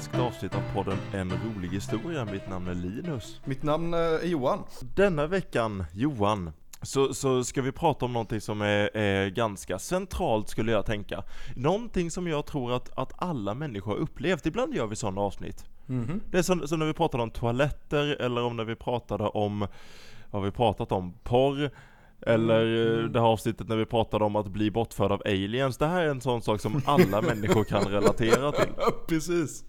färskt avsnitt av podden En rolig historia. Mitt namn är Linus. Mitt namn eh, är Johan. Denna veckan, Johan, så, så ska vi prata om någonting som är, är ganska centralt skulle jag tänka. Någonting som jag tror att, att alla människor har upplevt. Ibland gör vi sådana avsnitt. Mhm. Det är som, som när vi pratade om toaletter eller om när vi pratade om, vad har vi pratat om? Porr. Eller eh, det här avsnittet när vi pratade om att bli bortförd av aliens. Det här är en sån sak som alla människor kan relatera till. Precis.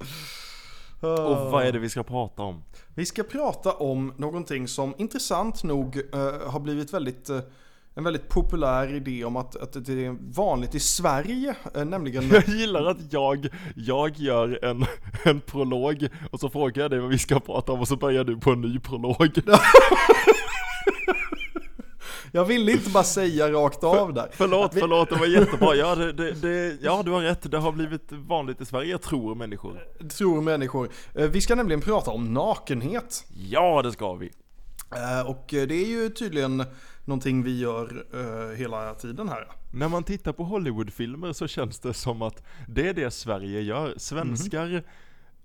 Och vad är det vi ska prata om? Vi ska prata om någonting som intressant nog eh, har blivit väldigt eh, en väldigt populär idé om att, att det är vanligt i Sverige, eh, nämligen Jag gillar att jag, jag gör en, en prolog och så frågar jag dig vad vi ska prata om och så börjar du på en ny prolog. Jag ville inte bara säga rakt av där. Förlåt, förlåt, det var jättebra. Ja, det, det, det, ja, du har rätt. Det har blivit vanligt i Sverige, tror människor. Tror människor. Eh, Vi ska nämligen prata om nakenhet. Ja, det ska vi. Eh, Och eh, det är ju tydligen någonting vi gör hela tiden här. När man tittar på Hollywoodfilmer så känns det som att det är det Sverige gör. Svenskar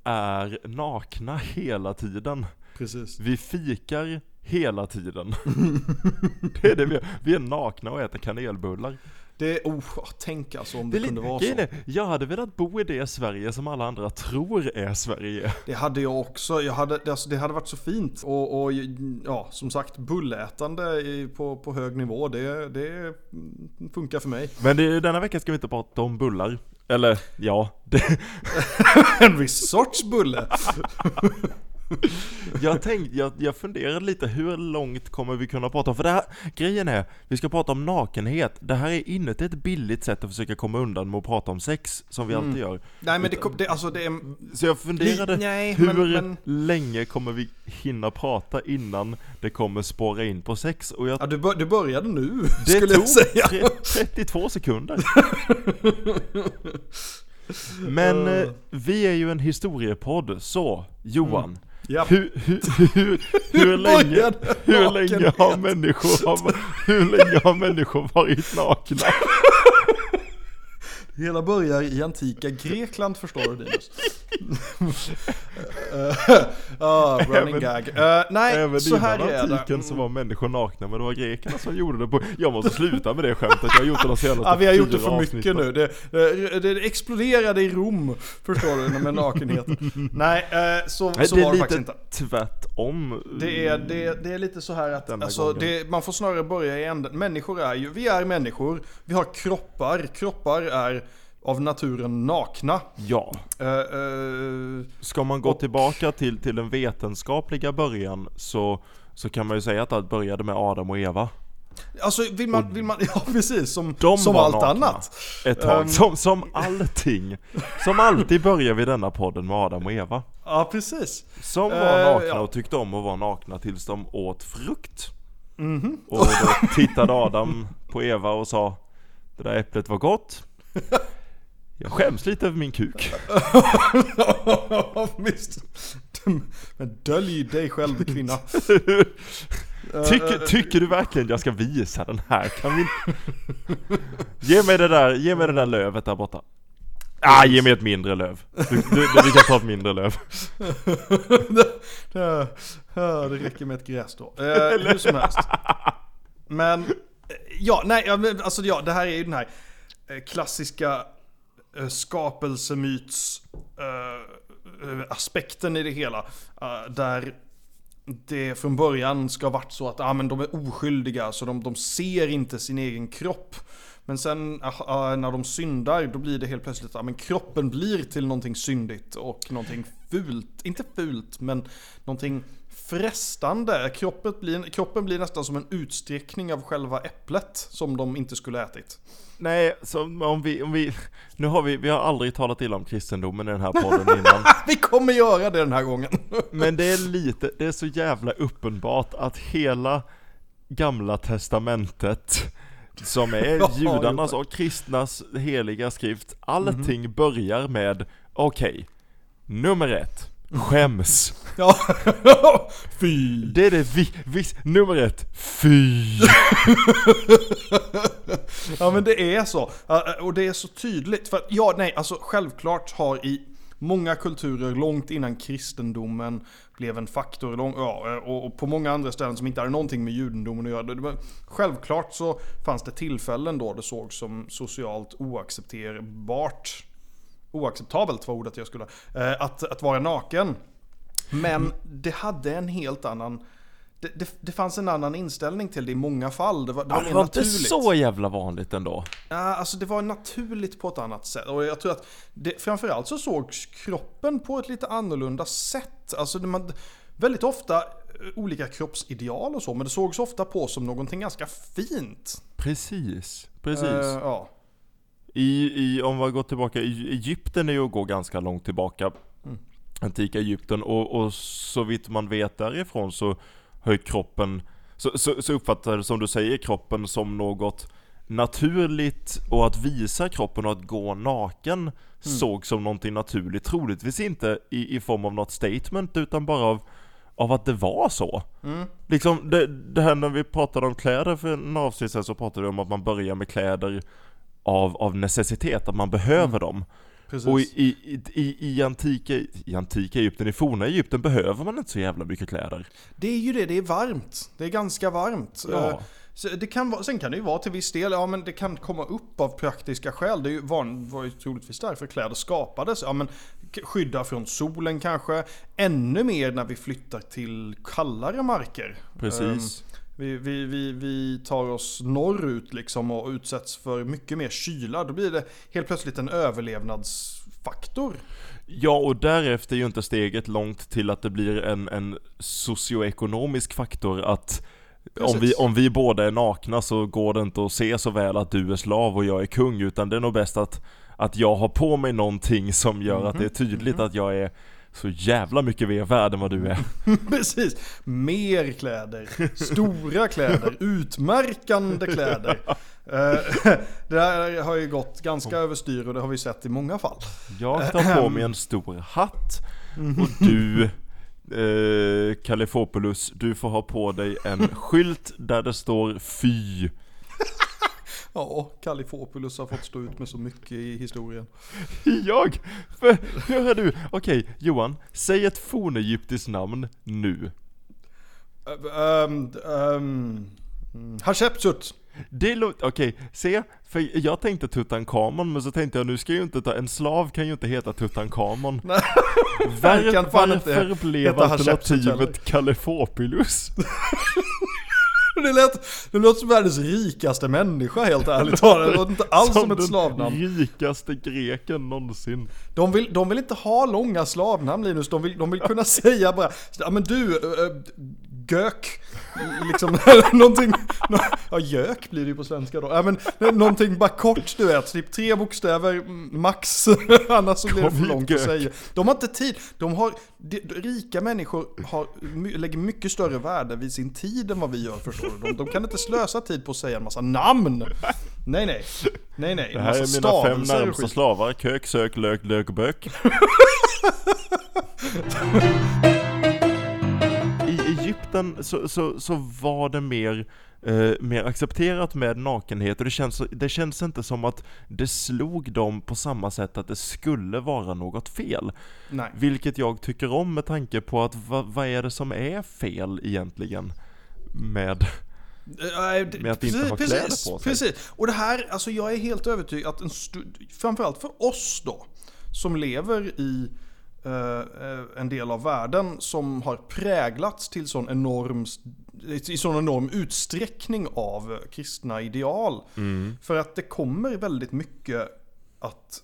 är nakna hela tiden. Precis. Vi fikar hela tiden. det är det vi gör. Vi är nakna och äter kanelbullar. Det, oh, tänk alltså om det, Det kunde vara så. är, jag hade velat bo i det Sverige som alla andra tror är Sverige. Det hade jag också. Jag hade, det, alltså, det hade varit så fint. Och, och ja, som sagt, bullätande på, på hög nivå, det, det funkar för mig. Men det, denna vecka ska vi inte prata om bullar. Eller, ja. Det, En viss sorts bulle. jag tänkte, jag, jag funderade lite, hur långt kommer vi kunna prata om? För det här, grejen är, vi ska prata om nakenhet. Det här är inte ett billigt sätt att försöka komma undan med att prata om sex, som vi alltid gör. Nej men det, det, alltså det är... Så jag funderade, Nej, hur men- men- länge kommer vi hinna prata innan det kommer spåra in på sex? Och jag Ja, du, bör, du började nu, Det skulle tog jag säga. tre- 32 sekunder. Men eh, vi är ju en historiepodd, så Johan. Ja. Hur, hur, hur, hur, länge, hur, länge har människor, hur länge har människor varit nakna? Hela börjar i antika Grekland förstår du Linus. Ah, running Även- gag. Eh, nej, Även så här är det. antiken så var människor nakna, men det var grekerna som gjorde det på... Jag måste sluta med det skämtet, jag har gjort det de senaste Ja, vi har gjort det för mycket nu. Det, det, det exploderade i Rom, förstår du, med nakenhet. Nej, eh, så, Nej, så var det faktiskt lite inte. tvärtom. Det är, det, det är lite så här att alltså, det, man får snarare börja i änden. Människor är ju, vi är människor, vi har kroppar. Kroppar är av naturen nakna. Ja. Eh, eh, Ska man gå Och- tillbaka till, till den vetenskapliga början så, så kan man ju säga att allt började med Adam och Eva. alltså vill man, vill man, ja precis, som, som var allt annat. Ett tag, Ehm. som, som allting. Som alltid börjar vi denna podden med Adam och Eva. Ja, precis. Som var Eh, nakna ja. och tyckte om att vara nakna tills de åt frukt. Mhm. Och då tittade Adam på Eva och sa Det där äpplet var gott. Jag skäms lite över min kuk. Visst. Men dölj dig själv kvinna. Tycker, tycker du verkligen jag ska visa den här? Kan vi. Ge mig det där, ge mig det där lövet där borta. Ah, ge mig ett mindre löv. Du, du, du, kan ta ett mindre löv. Ja, det räcker med ett grässtrå. Eh, hur som helst. Men, eh, ja, nej, alltså ja, det här är ju den här eh, klassiska skapelsemytsaspekten skapelsemyts eh, eh, aspekten i det hela. där det från början ska ha varit så att ah, men de är oskyldiga, så de, de ser inte sin egen kropp. Men sen ah, ah när de syndar, då blir det helt plötsligt att ah, men kroppen blir till någonting syndigt och någonting fult. Inte fult, men någonting frestande. Kroppen blir, kroppen blir nästan som en utsträckning av själva äpplet som de inte skulle ätit. Nej, så om vi, om vi, nu har vi, vi har aldrig talat illa om kristendomen i den här podden innan. Vi kommer göra det den här gången. Men det är lite, det är så jävla uppenbart att hela gamla testamentet som är judarnas och kristnas heliga skrift, allting börjar med okej, nummer ett, Skäms. Ja, fy. Det är det vi, vi, nummer ett. Fy. Ja men det är så. Och det är så tydligt. För att, ja, nej, alltså självklart har i många kulturer långt innan kristendomen blev en faktor, lång, ja, och, på många andra ställen som inte hade någonting med judendomen att göra. Självklart så fanns det tillfällen då det sågs som socialt oaccepterbart, oacceptabelt var ordet jag skulle, eh, att, att vara naken. Men det hade en helt annan det, det, det fanns en annan inställning till det i många fall. Det var, det var Ja, mer det var inte så jävla vanligt ändå. Ja, alltså det var naturligt på ett annat sätt. Och jag tror att det, framförallt så sågs kroppen på ett lite annorlunda sätt. Alltså man, väldigt ofta eh, olika kroppsideal och så, men det sågs ofta på som någonting ganska fint. Precis, precis. Eh, ja. I, i, om vi går tillbaka, i Egypten är ju att gå ganska långt tillbaka. Mm. Antika Egypten och, och så vitt man vet därifrån så ju kroppen, så, så, så uppfattar som du säger kroppen som något naturligt och att visa kroppen och att gå naken Mm. såg som någonting naturligt. Troligtvis inte i, i form av något statement utan bara av, av att det var så. Mm. Liksom det, det här när vi pratade om kläder för en avsnitt sen så pratade vi om att man börjar med kläder av, av necessitet, att man behöver dem. Precis. Och i, i, i, i, antika, i antika Egypten, i forna Egypten behöver man inte så jävla mycket kläder. Det är ju det, det är varmt. Det är ganska varmt. Ja. Eh, Så det kan vara, sen kan det ju vara till viss del, ja men det kan komma upp av praktiska skäl. Det är ju van, var ju troligtvis därför kläder skapades. Ja men skydda från solen kanske. Ännu mer när vi flyttar till kallare marker. Precis. Ehm, vi, vi, vi, vi tar oss norrut liksom och utsätts för mycket mer kyla. Då blir det helt plötsligt en överlevnadsfaktor. Ja, och därefter är ju inte steget långt till att det blir en, en socioekonomisk faktor att om vi, om vi båda är nakna så går det inte att se så väl att du är slav och jag är kung utan det är nog bäst att, att jag har på mig någonting som gör att det är tydligt att jag är så jävla mycket mer värd än vad du är. Precis. Mer kläder, stora kläder, utmärkande kläder. Eh, Det där har ju gått ganska överstyr och det har vi sett i många fall. Jag tar på mig en stor hatt och du eh, Kalifopoulos, du får ha på dig en skylt där det står fy. Ja, Kalifopoulos har fått stå ut med så mycket i historien. Jag? För, hör du, okej Johan, säg ett fornegyptiskt namn nu. Um, um, Hatshepsut. Det låter, okej, se, för jag tänkte Tutankhamon men så tänkte jag nu ska jag ju inte ta, en slav kan ju inte heta Tutankhamon. Nej, Var, varför blev alternativet Kalifopoulos? Det lät, det låter som världens rikaste människa helt ärligt talat. Det låter inte alls som, ett den slavnamn. rikaste greken någonsin. De vill, de vill inte ha långa slavnamn Linus, de vill, de vill kunna säga bara Ja men du, äh, gök Liksom någonting. Nå- Ja gök blir det ju på svenska då. Ja men någonting bara kort du vet, typ tre bokstäver max. Annars så blir det för långt gök. att säga. De har inte tid, de har de, Rika människor har, lägger mycket större värde vid sin tid än vad vi gör förstår du. De, de kan inte slösa tid på att säga en massa namn. Nej nej, nej nej. Det här är mina fem närmsta slavar, kök, sök, lök, lök, bök. Egypten så, så, så var det mer, eh, mer accepterat med nakenhet och det känns, det känns inte som att det slog dem på samma sätt att det skulle vara något fel. Nej Vilket jag tycker om med tanke på att vad, vad är det som är fel egentligen med Med att inte ha kläder på sig. Precis, och det här, alltså jag är helt övertygad att en framförallt för oss då, som lever i en del av världen som har präglats till sån enorm, i sån enorm utsträckning av eh, kristna ideal. Mm. För att det kommer väldigt mycket att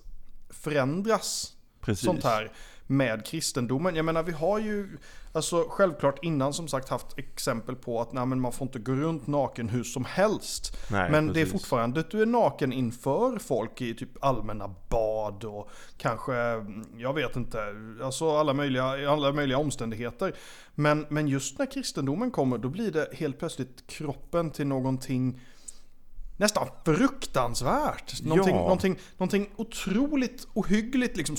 förändras Precis. sånt här med kristendomen. Jag menar vi har ju alltså självklart innan som sagt haft exempel på att nej, men man får inte gå runt naken hur som helst. Nej, men det är precis. fortfarande att du är naken inför folk i typ allmänna bad och kanske, jag vet inte, alltså alla möjliga, alla möjliga omständigheter. Men, men just när kristendomen kommer då blir det helt plötsligt kroppen till någonting nästan fruktansvärt. Någonting, Ja. någonting, någonting otroligt ohyggligt, liksom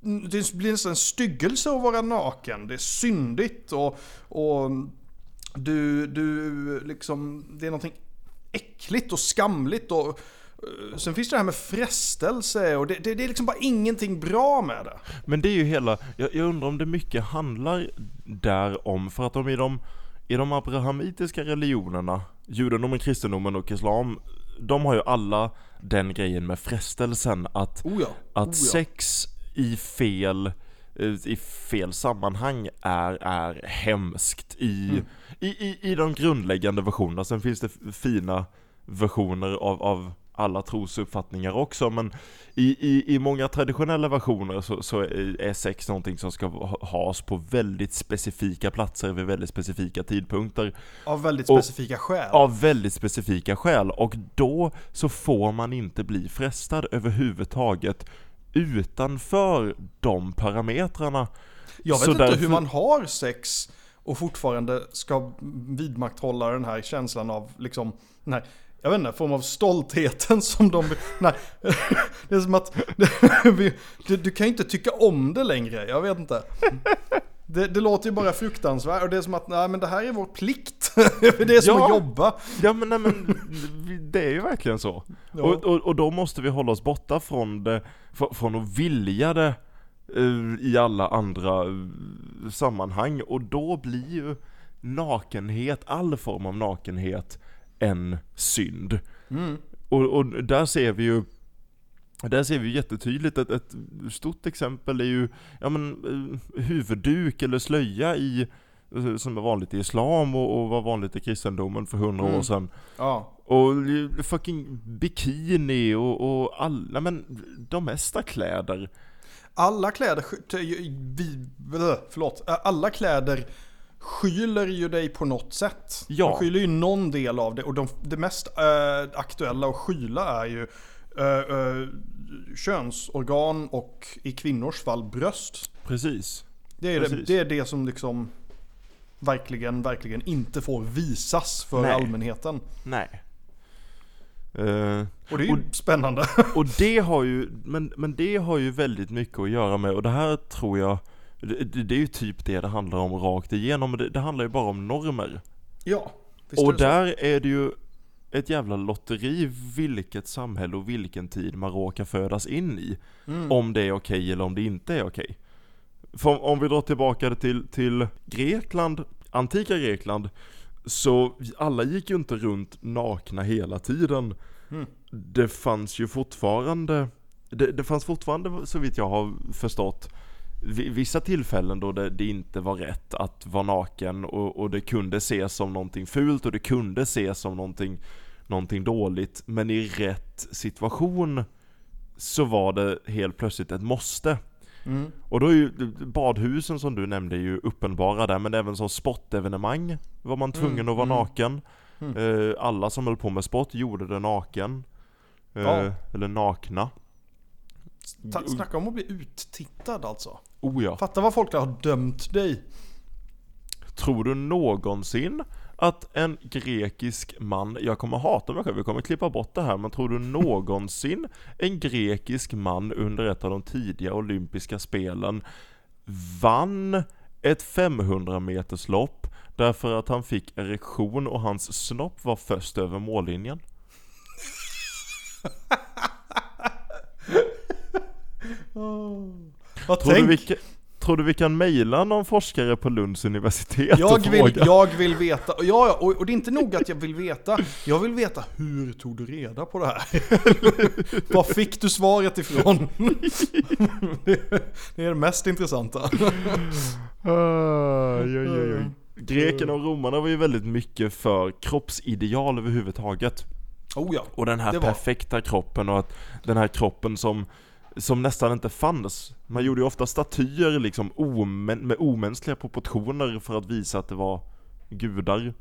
det blir nästan en styggelse att vara naken. Det är syndigt och, och du, du liksom, det är någonting äckligt och skamligt och eh, Sen finns det här med frestelse och det, det, det, är liksom bara ingenting bra med det. Men det är ju hela, jag, jag undrar om det mycket handlar där om, för att de i de, i de abrahamitiska religionerna, judendomen, kristendomen och islam, de har ju alla den grejen med frestelsen att, Oh ja, att oh ja. sex i fel i fel sammanhang är, är hemskt i, Mm. i, i, i de grundläggande versionerna. Sen finns det fina versioner av, av alla trosuppfattningar också, men i, i, i många traditionella versioner så, så är sex någonting som ska ha- has på väldigt specifika platser vid väldigt specifika tidpunkter Av väldigt Och- specifika skäl. av väldigt specifika skäl och då så får man inte bli frestad överhuvudtaget utanför de parametrarna. Jag vet Så inte därför- hur man har sex och fortfarande ska vidmakthålla den här känslan av liksom, den här, jag vet inte, form av stoltheten som de, nej, det är som att, vi- du, du kan ju inte tycka om det längre, jag vet inte. Det, det låter ju bara fruktansvärt och det är som att, nej men det här är vår plikt. det är som Ja. att jobba. Ja men, nej, men det är ju verkligen så. Ja. Och, och, och då måste vi hålla oss borta från det, fr- från att vilja det eh, i alla andra eh, sammanhang och då blir ju nakenhet, all form av nakenhet, en synd. Mm. Och, och där ser vi ju där ser vi jättetydligt ett, ett stort exempel är ju, ja men eh, huvudduk eller slöja i, som är vanligt i islam och, och var vanligt i kristendomen för hundra Mm. år sedan. Ja. Och fucking bikini och, och alla, men de mesta kläder. Alla kläder, vi, förlåt, alla kläder skyler ju dig på något sätt. Ja. De skyler ju någon del av det och de, det mest eh, aktuella att skyla är ju eh, eh, könsorgan och i kvinnors fall bröst. Precis. Det är det, Precis. det, är det som liksom verkligen, verkligen inte får visas för Nej. allmänheten. Nej. Eh, Och det är ju Och- spännande. Och det har ju, men, men det har ju väldigt mycket att göra med, och det här tror jag, det, det det är ju typ det det handlar om rakt igenom, det, det handlar ju bara om normer. ja, visst är Och det så. där är det ju ett jävla lotteri vilket samhälle och vilken tid man råkar födas in i. Mm. Om det är okej eller om det inte är okej. För om- om vi drar tillbaka det till, till Grekland, antika Grekland, så alla gick ju inte runt nakna hela tiden. Mm. Det fanns ju fortfarande, det, det fanns fortfarande så vitt jag har förstått, vissa tillfällen då det, det inte var rätt att vara naken och, och det kunde ses som någonting fult och det kunde ses som någonting, någonting dåligt. Men i rätt situation så var det helt plötsligt ett måste. Mm. Och då är ju badhusen som du nämnde ju uppenbara där, men även som sportevenemang var man tvungen Mm, att vara mm. naken. Mm. Eh, alla som höll på med sport gjorde det naken. Eh, Ja. Eller nakna. Ta- Snacka om att bli uttittad alltså. Oh ja. Fatta vad folk har dömt dig. Tror du någonsin att en grekisk man, jag kommer hata mig själv, vi kommer klippa bort det här, men tror du någonsin en grekisk man under ett av de tidiga olympiska spelen vann ett 500 meters lopp därför att han fick erektion och hans snopp var först över mållinjen? Vad Tror du, vi, kan- tror du vi kan mejla någon forskare på Lunds universitet Jag och vill, fråga? jag vill veta, och, ja, och, och det är inte nog att jag vill veta, jag vill veta hur tog du reda på det här? Var fick du svaret ifrån? det, är det mest intressanta. Aj, aj, aj, aj. Grekerna och romarna var ju väldigt mycket för kroppsideal överhuvudtaget. Oh ja. Och den här perfekta kroppen och att den här kroppen som, som nästan inte fanns. Man gjorde ju ofta statyer liksom omän, med omänskliga proportioner för att visa att det var gudar.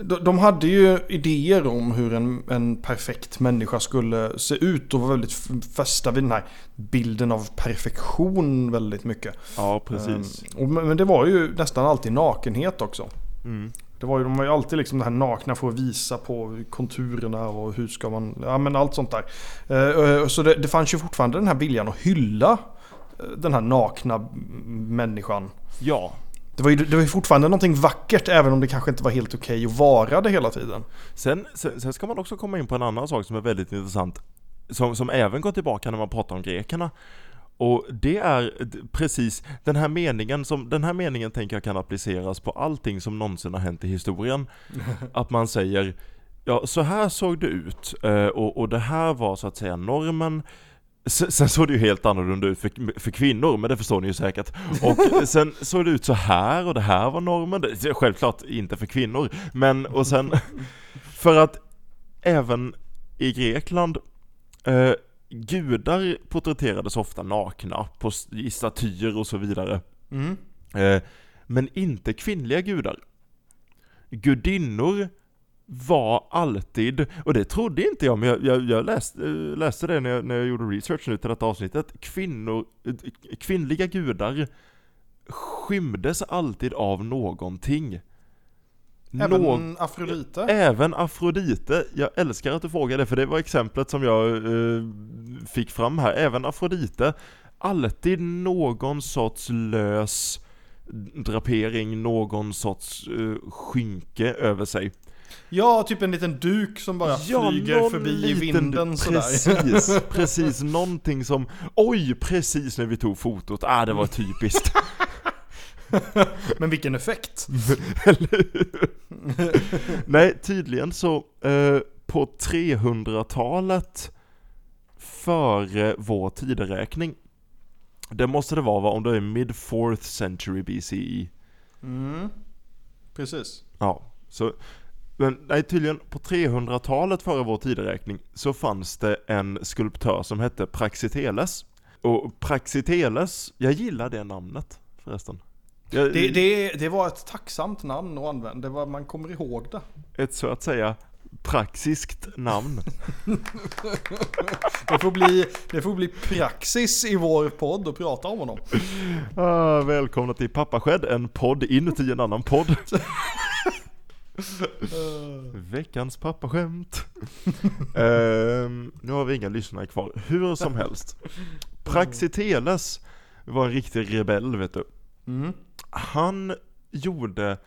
De, de hade ju idéer om hur en, en perfekt människa skulle se ut och var väldigt fästa vid den här bilden av perfektion väldigt mycket. Ja, precis. Ehm, men det var ju nästan alltid nakenhet också. Mm. Det var ju, de var ju alltid liksom det här nakna för att visa på konturerna och hur ska man, ja men allt sånt där. Eh, eh, så det, det fanns ju fortfarande den här viljan att hylla eh, den här nakna människan. Ja, Det var ju det var ju fortfarande någonting vackert även om det kanske inte var helt okej att vara det hela tiden. Sen, sen, sen ska man också komma in på en annan sak som är väldigt intressant Som, som även går tillbaka när man pratar om grekerna Och det är precis den här meningen som, den här meningen tänker jag kan appliceras på allting som någonsin har hänt i historien Att man säger Ja, så här såg det ut eh, och, och det här var så att säga normen Sen såg det ju helt annorlunda ut för, för kvinnor, men det förstår ni ju säkert. Och sen såg det ut så här och det här var normen. Självklart inte för kvinnor, men och sen för att även i Grekland eh, Gudar porträtterades ofta nakna på, i statyer och så vidare. Mm. Eh, men inte kvinnliga gudar. Gudinnor var alltid, och det trodde inte jag, men jag, jag, jag läste, eh, läste det när jag, när jag gjorde research nu till detta avsnittet. Kvinnor, eh, kvinnliga gudar skymdes alltid av någonting. Även Nå- Afrodite. Även Afrodite, jag älskar att du frågar det för det var exemplet som jag eh, fick fram här. Även Afrodite, alltid någon sorts lös drapering, någon sorts eh, skynke över sig. Ja, typ en liten duk som bara flyger någon förbi i vinden sådär. Precis, precis, någonting som, oj, precis när vi tog fotot, ah det var typiskt. Men vilken effekt. Eller? Nej, tydligen så eh, på 300-talet före vår tideräkning. Det måste det vara va, om det är mid 4th century BCE. Mm. Precis. Ja, så men nej, tydligen på 300-talet före vår tideräkning så fanns det en skulptör som hette Praxiteles. Och Praxiteles, jag gillar det namnet förresten. Jag, Det, det, det var ett tacksamt namn att använda. Var, man kommer ihåg det. Ett så att säga praxiskt namn. Det får bli, det får bli praxis i vår podd att prata om honom. Ah, välkomna till Pappaskädd, en podd inuti en annan podd. Veckans pappaskämt. Ehm, nu har vi inga lyssnare kvar. Hur som helst. Praxiteles var en riktig rebell vet du. Mm. Han gjorde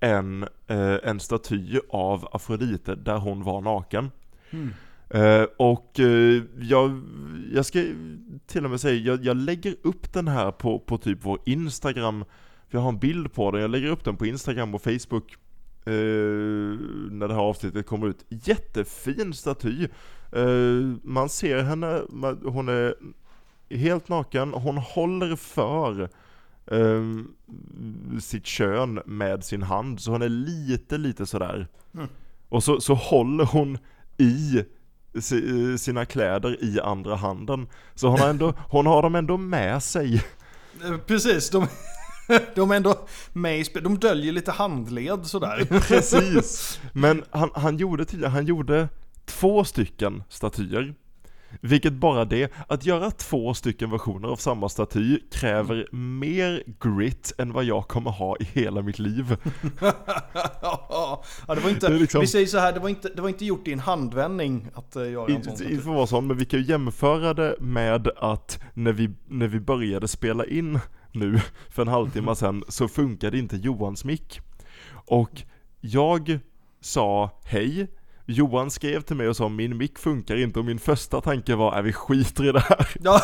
en, eh, en staty av Afrodite där hon var naken. Mm. Eh, och eh, jag, jag ska till och med säga, jag, jag lägger upp den här på, på typ vår Instagram, för jag har en bild på den, jag lägger upp den på Instagram och Facebook eh, när det här avsnittet kommer ut. Jättefin staty. Eh, man ser henne, hon är helt naken, hon håller för ehm, sitt kön med sin hand, så hon är lite, lite sådär. Mm. Och så, så håller hon i si- sina kläder i andra handen. Så hon har, ändå, hon har dem ändå med sig. Eh, Precis, de, de är ändå med i. De döljer lite handled sådär. Precis. Men han, han gjorde tydligen, han gjorde två stycken statyer. Vilket bara det, att göra två stycken versioner av samma staty kräver mer grit än vad jag kommer ha i hela mitt liv. ja, det var inte, Det liksom- vi säger så här, det var inte, det var inte gjort i en handvändning att uh, göra en sån Inte för att vara sån, men vi kan ju jämföra det med att när vi, när vi började spela in nu för en halvtimme sedan så funkade inte Johans mick. Och jag sa hej, Johan skrev till mig och sa min mick funkar inte och min första tanke var att vi skiter i det här. Ja.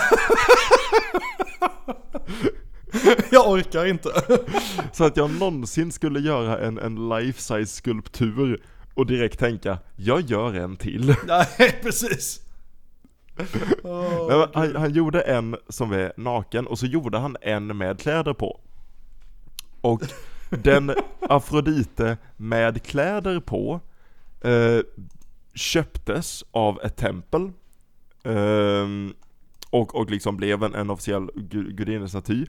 jag orkar inte. Så att jag någonsin skulle göra en, en life-size skulptur och direkt tänka, jag gör en till. Nej, precis. Åh, Nej, han, han gjorde en som är naken och så gjorde han en med kläder på. Och den Afrodite med kläder på eh, köptes av ett tempel. ehm, och, och liksom blev en, en officiell gu- gudinnestaty.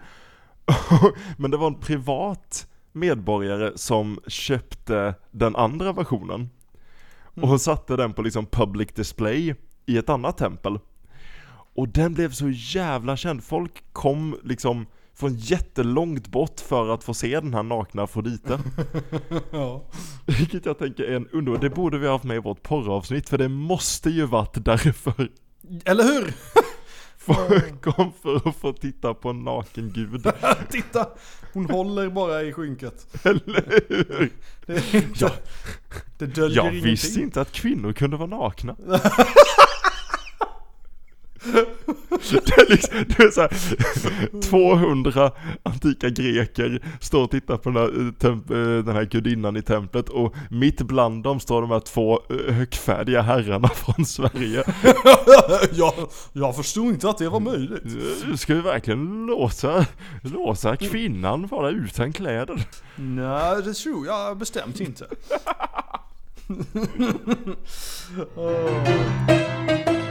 Men det var en privat medborgare som köpte den andra versionen. Och satte den på liksom public display i ett annat tempel. Och den blev så jävla känd. Folk kom liksom från jättelångt bort för att få se den här nakna Afrodite. ja. Vilket jag tänker är en underbar, det borde vi ha haft med i vårt porravsnitt för det måste ju varit därför. Eller hur? kom för att få titta på en naken gud. Titta! Hon håller bara i skynket. Eller hur? Det, inte, Ja. det döljer Jag ingenting. visste inte att kvinnor kunde vara nakna. Det är liksom, det är så här, 200 antika greker står och tittar på den här, eh, temp, eh, den här gudinnan i templet och mitt bland dem står de här två eh, högfärdiga herrarna från Sverige. jag, jag förstod inte att det var möjligt. Ska vi verkligen låsa, låsa kvinnan vara utan kläder? Nej, det tror jag bestämt inte. Åh.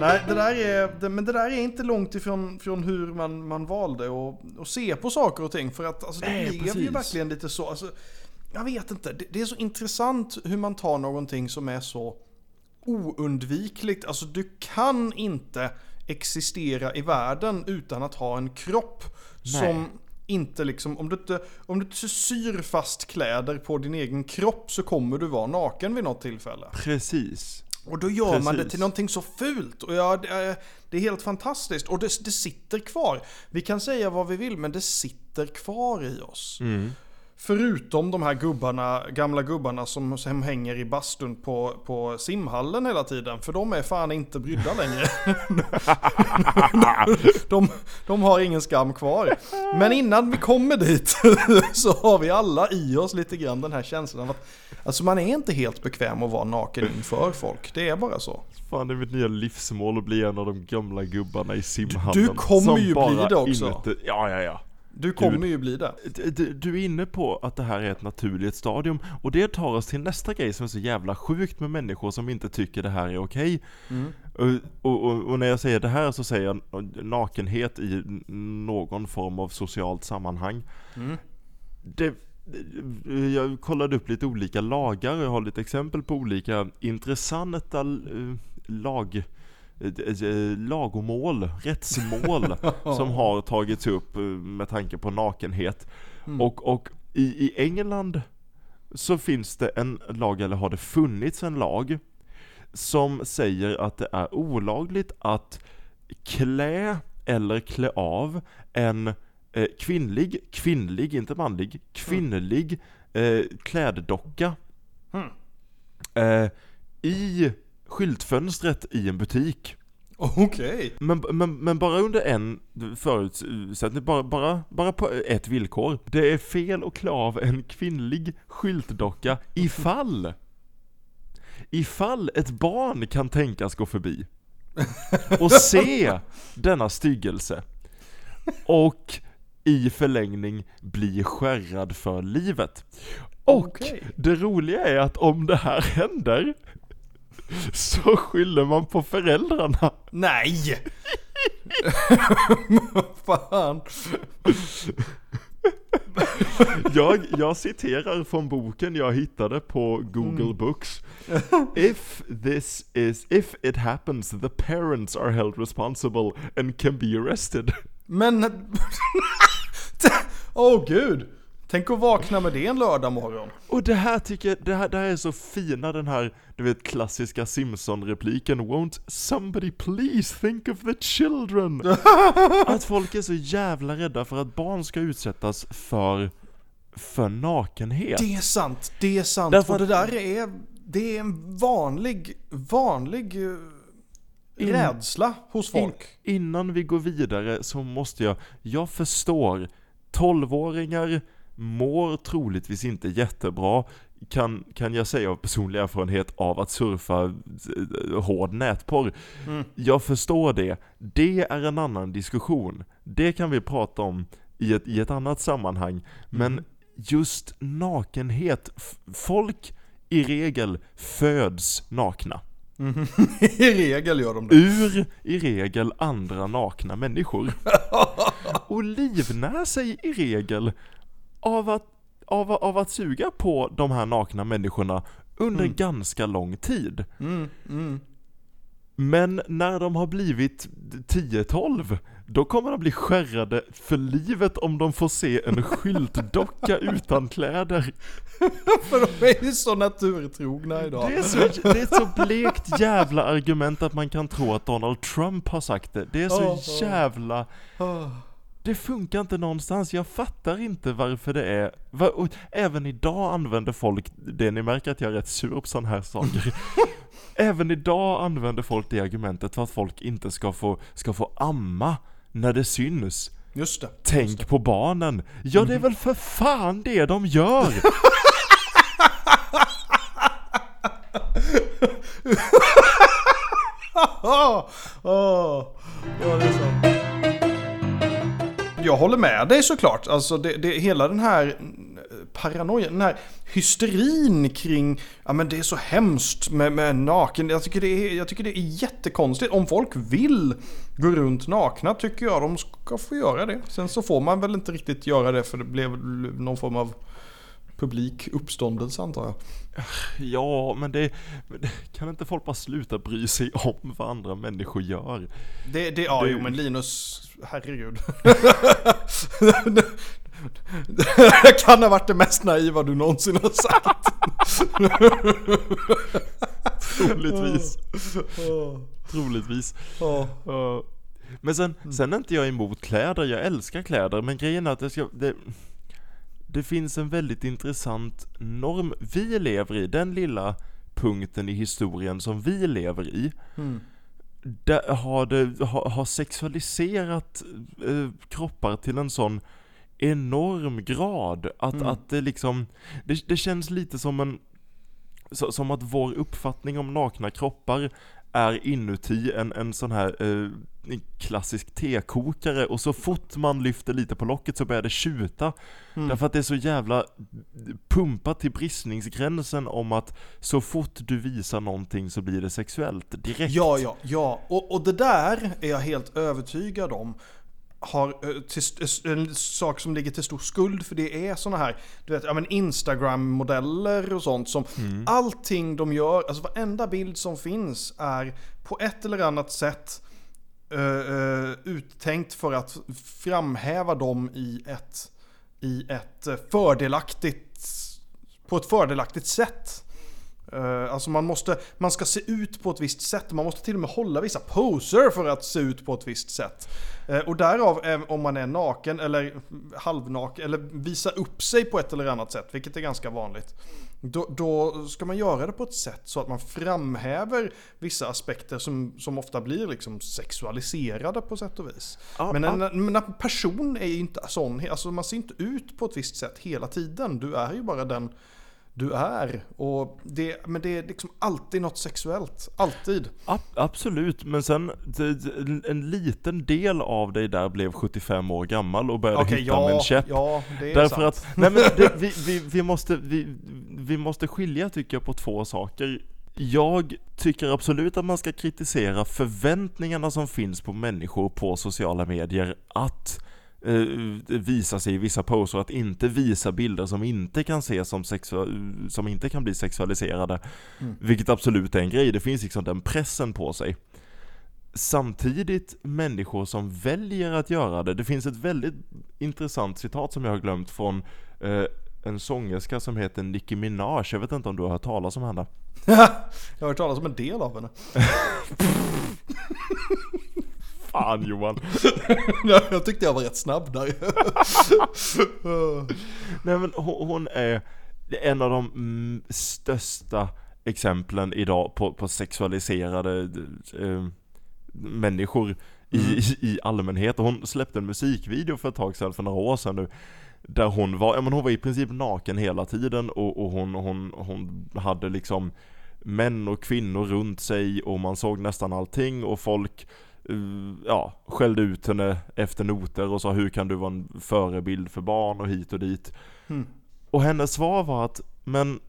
Nej, det där är, det, men det där är inte långt ifrån från hur man, man valde att, att se på saker och ting. För att alltså, det Nej, blev ju verkligen lite så. Alltså, jag vet inte, det, det är så intressant hur man tar någonting som är så oundvikligt. Alltså du kan inte existera i världen utan att ha en kropp som inte liksom, om du inte, om du inte syr fast kläder på din egen kropp så kommer du vara naken vid något tillfälle. Precis. Och då gör man det Precis. till någonting så fult. Och ja, det, är, det är helt fantastiskt. Och det, det sitter kvar. Vi kan säga vad vi vill, men det sitter kvar i oss. Mm. Förutom de här gubbarna, gamla gubbarna som, som hänger i bastun på, på simhallen hela tiden. För de är fan inte brydda längre. de, de har ingen skam kvar. Men innan vi kommer dit så har vi alla i oss lite grann den här känslan av att alltså man är inte helt bekväm att vara naken inför folk. Det är bara så. Fan det är mitt nya livsmål att bli en av de gamla gubbarna i simhallen. Du kommer ju bli det också. inuti- Ja, ja, ja. Du kommer ju bli det. Du- Du, du är inne på att det här är ett naturligt stadium och det tar oss till nästa grej som är så jävla sjukt med människor som inte tycker det här är okej. Mm. Och, och, och, och när jag säger det här så säger jag nakenhet i någon form av socialt sammanhang. Mm. Det, jag kollade upp lite olika lagar och jag har lite exempel på olika intressanta eh, lag lagomål, rättsmål som har tagits upp eh, med tanke på nakenhet. Mm. Och, och i, i England så finns det en lag, eller har det funnits en lag, som säger att det är olagligt att klä eller klä av en eh, kvinnlig, kvinnlig, inte manlig, kvinnlig eh, kläddocka Mm. eh, i skyltfönstret i en butik. Okej. Men, men, men bara under en förutsättning, bara, bara, bara på ett villkor. Det är fel att klä av en kvinnlig skyltdocka ifall Ifall ett barn kan tänkas gå förbi och se denna styggelse och i förlängning bli skärrad för livet. Och Okej. det roliga är att om det här händer så skyller man på föräldrarna. Nej! Fan. Jag, jag citerar från boken jag hittade på Google Books. If this is, if it happens, the parents are held responsible and can be arrested. Men... Åh oh, gud! Tänk att vakna med det en lördag morgon. Och det här tycker jag, det här, det här är så fina den här, du vet klassiska Simpson-repliken Won't somebody please think of the children? Att folk är så jävla rädda för att barn ska utsättas för, för nakenhet. Det är sant, det är sant. Därför och det där är, det är en vanlig, vanlig eh, In- rädsla hos folk. In, innan vi går vidare så måste jag, jag förstår 12-åringar mår troligtvis inte jättebra kan, kan jag säga av personlig erfarenhet av att surfa eh, hård nätporr. Mm. Jag förstår det. Det är en annan diskussion. Det kan vi prata om i ett, i ett annat sammanhang. Men Mm. just nakenhet, folk i regel föds nakna. Mhm. I regel gör de det. Ur i regel andra nakna människor. Och livnär sig i regel av att, av, av att suga på de här nakna människorna under Mm. ganska lång tid. Mm, mm. Men när de har blivit 10-12, då kommer de bli skärrade för livet om de får se en skyltdocka utan kläder. För de är ju så naturtrogna idag. Det är, så, det är ett så blekt jävla argument att man kan tro att Donald Trump har sagt det. Det är så Oh, oh. jävla... Ah. Det funkar inte någonstans, jag fattar inte varför det är... Och även idag använder folk, det ni märker att jag är rätt sur på sådana här saker. även idag använder folk det argumentet för att folk inte ska få, ska få amma när det syns. Just det. Tänk på barnen! Ja det är väl för fan det de gör! Ah, ah. Ja, det är sant. Jag håller med dig såklart. Alltså det, det, hela den här eh, Paranoia, den här hysterin kring, ja men det är så hemskt med, med naken. Jag tycker, det är, jag tycker det är jättekonstigt. Om folk vill gå runt nakna tycker jag de ska få göra det. Sen så får man väl inte riktigt göra det för det blev någon form av publik uppståndelse antar jag. Ja, men det. Kan inte folk bara sluta bry sig om vad andra människor gör? Det, det, ja, Det- jo men Linus, herregud. Det kan ha varit det mest naiva du någonsin har sagt. Troligtvis. Troligtvis. Men sen, sen är inte jag emot kläder, jag älskar kläder, men grejen är att det ska, det, det finns en väldigt intressant norm vi lever i, den lilla punkten i historien som vi lever i, Mm. där har, det, har, har sexualiserat eh, kroppar till en sån enorm grad att, Mm. att det liksom, det, det känns lite som en, så, som att vår uppfattning om nakna kroppar är inuti en, en sån här eh, klassisk tekokare och så fort man lyfter lite på locket så börjar det tjuta. Mm. Därför att det är så jävla pumpat till bristningsgränsen om att så fort du visar någonting så blir det sexuellt direkt. Ja, ja, ja. Och, och det där är jag helt övertygad om har eh, till, st- en sak som ligger till stor skuld för det är såna här, du vet, ja men Instagram-modeller och sånt som allting de gör, alltså varenda bild som finns är på ett eller annat sätt eh, eh, uttänkt för att framhäva dem i ett, i ett eh, fördelaktigt, på ett fördelaktigt sätt. Eh, alltså man måste, man ska se ut på ett visst sätt. Man måste till och med hålla vissa poser för att se ut på ett visst sätt. Eh, och därav, eh, om man är naken eller halvnaken eller visa upp sig på ett eller annat sätt, vilket är ganska vanligt. Då, då ska man göra det på ett sätt så att man framhäver vissa aspekter som, som ofta blir liksom sexualiserade på sätt och vis. Ja, Men en, men en person är ju inte sån, alltså man ser inte ut på ett visst sätt hela tiden. Du är ju bara den du är. Och det, men det är liksom alltid något sexuellt. Alltid. Ab- absolut, men sen en liten del av dig där blev 75 år gammal och började Okej, hitta med en ja, käpp. ja, det är Därför sant. att, nej men det, vi, vi, vi, måste, vi, vi måste skilja tycker jag på två saker. Jag tycker absolut att man ska kritisera förväntningarna som finns på människor på sociala medier att visa sig i vissa poser, att inte visa bilder som inte kan ses som, sexu- som inte kan bli sexualiserade. Mm. Vilket absolut är en grej, det finns liksom den pressen på sig. Samtidigt människor som väljer att göra det. Det finns ett väldigt intressant citat som jag har glömt från eh, en sångerska som heter Nicki Minaj. Jag vet inte om du har hört talas om henne? jag har hört talas om en del av henne. Fan Johan! jag tyckte jag var rätt snabb där. Nej men hon, är en av de mm, största exemplen idag på, på sexualiserade eh, människor i, Mm. i, allmänhet. Och hon släppte en musikvideo för ett tag sedan, för några år sedan nu. Där hon var, ja men hon var i princip naken hela tiden och, och hon, hon, hon hade liksom män och kvinnor runt sig och man såg nästan allting och folk ja, skällde ut henne efter noter och sa hur kan du vara en förebild för barn och hit och dit. Mm. Och hennes svar var att, men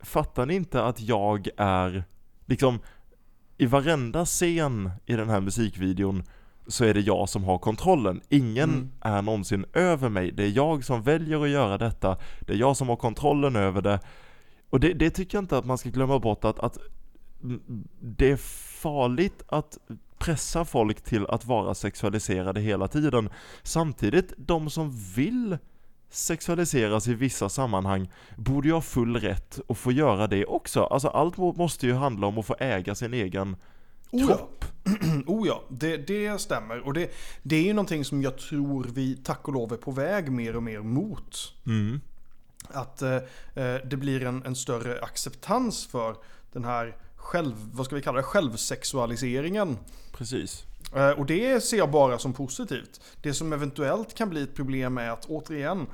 fattar ni inte att jag är, liksom, i varenda scen i den här musikvideon så är det jag som har kontrollen. Ingen Mm. är någonsin över mig. Det är jag som väljer att göra detta. Det är jag som har kontrollen över det. Och det, det tycker jag inte att man ska glömma bort att, att det är farligt att pressa folk till att vara sexualiserade hela tiden. Samtidigt, de som vill sexualiseras i vissa sammanhang borde ju ha full rätt att få göra det också. Alltså allt må- måste ju handla om att få äga sin egen Oh ja. kropp. oh ja, det, det stämmer. Och det, det är ju någonting som jag tror vi tack och lov är på väg mer och mer mot. Mm. Att eh, eh, det blir en, en större acceptans för den här själv, vad ska vi kalla det, självsexualiseringen. Precis. Eh, och det ser jag bara som positivt. Det som eventuellt kan bli ett problem är att återigen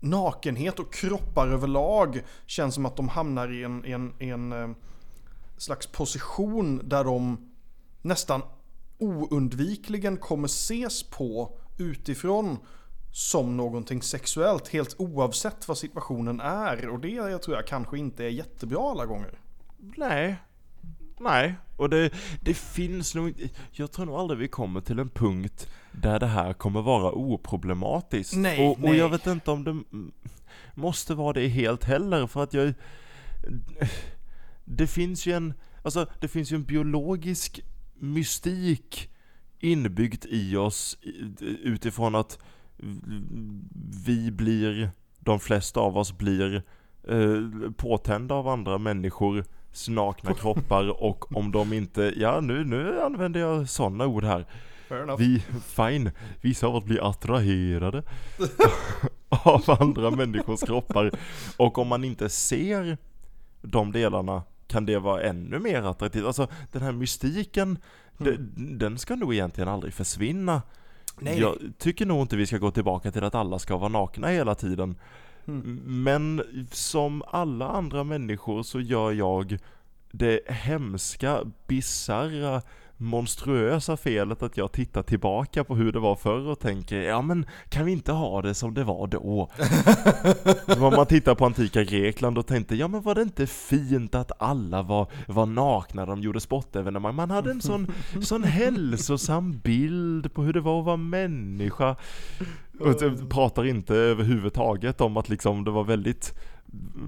nakenhet och kroppar överlag känns som att de hamnar i en, en, en eh, slags position där de nästan oundvikligen kommer ses på utifrån som någonting sexuellt helt oavsett vad situationen är. Och det jag tror jag kanske inte är jättebra alla gånger. Nej. Nej, och det, det finns nog Jag tror nog aldrig vi kommer till en punkt där det här kommer vara oproblematiskt. Nej, och, och nej. jag vet inte om det måste vara det helt heller, för att jag... Det finns ju en, alltså det finns ju en biologisk mystik inbyggt i oss utifrån att vi blir, de flesta av oss blir eh, påtända av andra människor nakna kroppar och om de inte, ja nu, nu använder jag sådana ord här. Vi, fine, vissa av oss blir attraherade av andra människors kroppar. Och om man inte ser de delarna kan det vara ännu mer attraktivt. Alltså den här mystiken, de- den ska nog egentligen aldrig försvinna. Nej, Jag tycker nog inte vi ska gå tillbaka till att alla ska vara nakna hela tiden. Mm. Men som alla andra människor så gör jag det hemska, bisarra, monstruösa felet att jag tittar tillbaka på hur det var förr och tänker ja men kan vi inte ha det som det var då? Om man tittar på antika Grekland och tänkte ja men var det inte fint att alla var, var nakna, de gjorde sportevenemang, man hade en sån, sån hälsosam bild på hur det var att vara människa. Och pratar inte överhuvudtaget om att liksom det var väldigt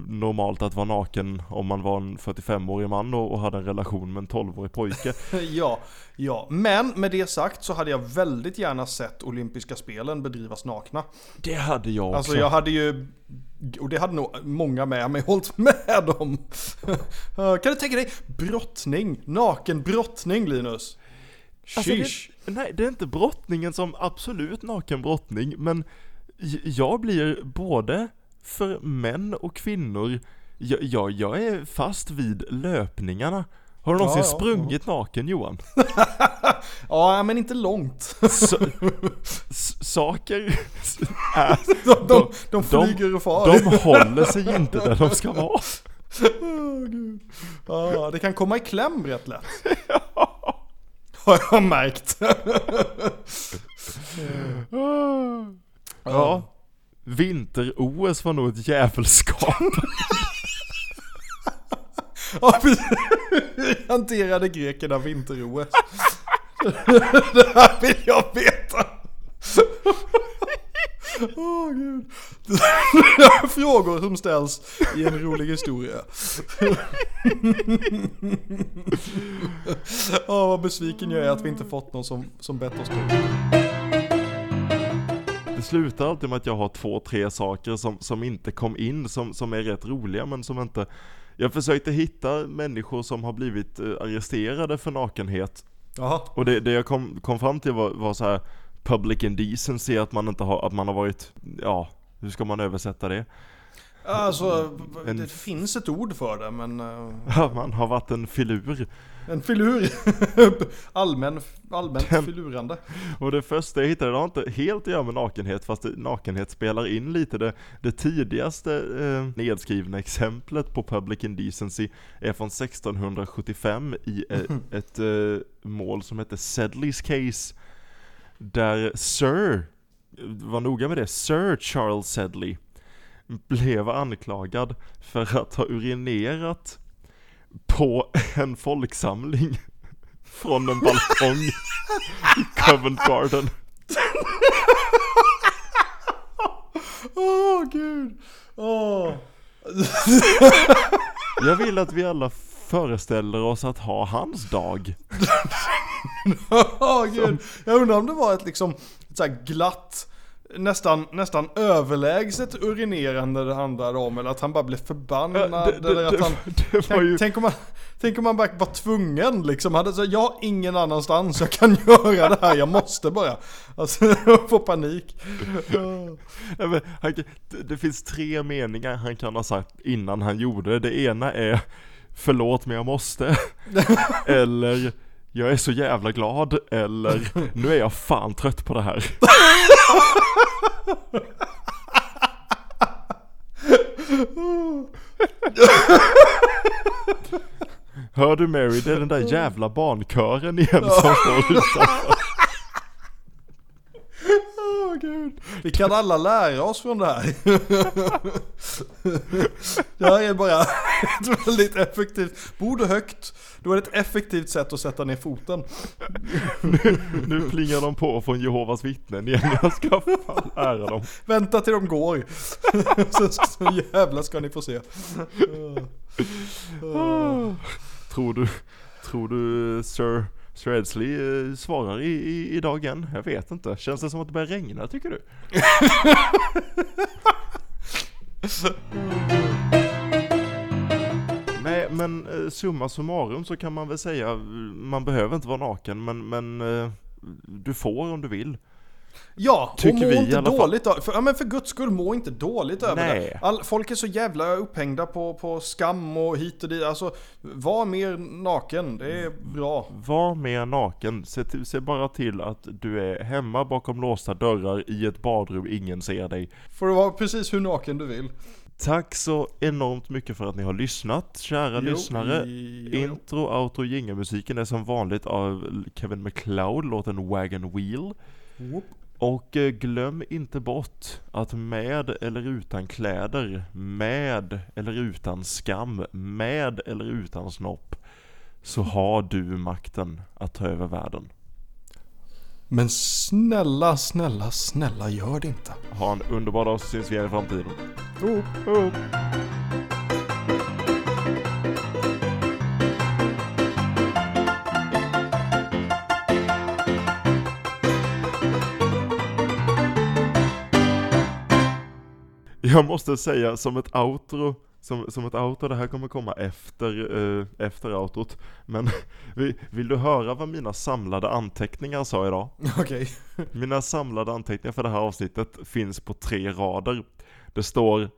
normalt att vara naken om man var en 45-årig man och, och hade en relation med en 12-årig pojke. Ja, ja. Men med det sagt så hade jag väldigt gärna sett olympiska spelen bedrivas nakna. Det hade jag också. Alltså jag hade ju, och det hade nog många med mig hållit med om. kan du tänka dig brottning, naken brottning Linus? Alltså, det, nej, det är inte brottningen som absolut naken brottning, men jag blir både för män och kvinnor, jag, jag, jag är fast vid löpningarna. Har du någonsin Ja, ja, sprungit naken Johan? Ja, men inte långt. S- saker är, De, de, de de- flyger och far. de håller sig inte där de ska vara. Gud. Ja, det kan komma i kläm rätt lätt. Har jag märkt. Ja, vinter-OS var nog ett jävelskap. Ja. Hur hanterade grekerna vinter-OS? Det här vill jag veta. Åh gud. Frågor som ställs i en rolig historia. Åh vad besviken jag är att vi inte fått någon som, som bett oss på. Slutar alltid med att jag har två, tre saker som, som inte kom in, som, som är rätt roliga men som inte... Jag försökte hitta människor som har blivit eh, arresterade för nakenhet. Jaha. Och det, det jag kom, kom fram till var, var så här public indecency, att man inte har, att man har varit, ja, hur ska man översätta det? Alltså, En- det finns ett ord för det men... eh, Ja, man har varit en filur. En filur. Allmän, allmänt Den- filurande. Och det första jag hittade, det har inte helt att göra med nakenhet, fast nakenhet spelar in lite. Det, det tidigaste eh, nedskrivna exemplet på public indecency är från 1675 i eh, ett eh, mål som heter Sedleys case. Där Sir, var noga med det, Sir Charles Sedley blev anklagad för att ha urinerat på en folksamling från en balkong i Covent Garden. Åh gud. Åh. Jag vill att vi alla föreställer oss att ha hans dag. Åh gud. Jag undrar om det var ett liksom ett så glatt, nästan, nästan överlägset urinerande det handlade om. Eller att han bara blev förbannad. Ja, det- eller det- att han, det var ju- tänk, om man, tänk om man bara var tvungen liksom. Hade, så, jag har ingen annanstans jag kan göra det här. Jag måste bara. Alltså, jag får panik. Nej, men han, det- det finns tre meningar han kan ha sagt innan han gjorde det. Det ena är Förlåt men jag måste. Eller Jag är så jävla glad. Eller Nu är jag fan trött på det här. Hör du Mary? Det är den där jävla barnkören igen som står utanför. Gud. Vi kan alla lära oss från det här. Det här är bara ett väldigt effektivt, bor du högt, då är det ett effektivt sätt att sätta ner foten. Nu plingar de på från Jehovas vittnen igen. Jag ska fan lära dem. Vänta till de går. Så, så jävla ska ni få se. Tror du, tror du Sir, Sir Edsley eh, svarar i, i, idag igen? Jag vet inte. Känns det som att det börjar regna tycker du? Nej men eh, summa summarum så kan man väl säga, man behöver inte vara naken men, men eh, du får om du vill. Ja, Tycker och må vi inte dåligt av, för, ja, men för guds skull, må inte dåligt över Nej. det. All, folk är så jävla upphängda på, på skam och hit och dit. Alltså, var mer naken, det är bra. Var mer naken, se, till, se bara till att du är hemma bakom låsta dörrar i ett badrum ingen ser dig. Får du vara precis hur naken du vill. Tack så enormt mycket för att ni har lyssnat, kära Jo, lyssnare. jo. Intro, outro, jingelmusiken är som vanligt av Kevin MacLeod, låten Wagon Wheel. Whoop. Och eh, glöm inte bort att med eller utan kläder, med eller utan skam, med eller utan snopp, så har du makten att ta över världen. Men snälla, snälla, snälla gör det inte. Ha en underbar dag så syns vi igen i framtiden. Oh. Jag måste säga som ett outro, som, som ett outro, det här kommer komma efter, eh, efter outrot. Men vi- vill du höra vad mina samlade anteckningar sa idag? Okej. Mina samlade anteckningar för det här avsnittet finns på tre rader. Det står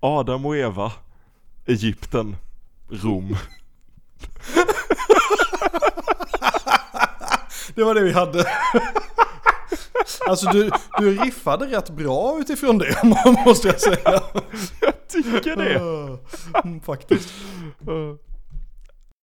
Adam och Eva, Egypten, Rom. Det var det vi hade. Alltså du, du riffade rätt bra utifrån det måste jag säga. Jag tycker det. Mm, Faktiskt.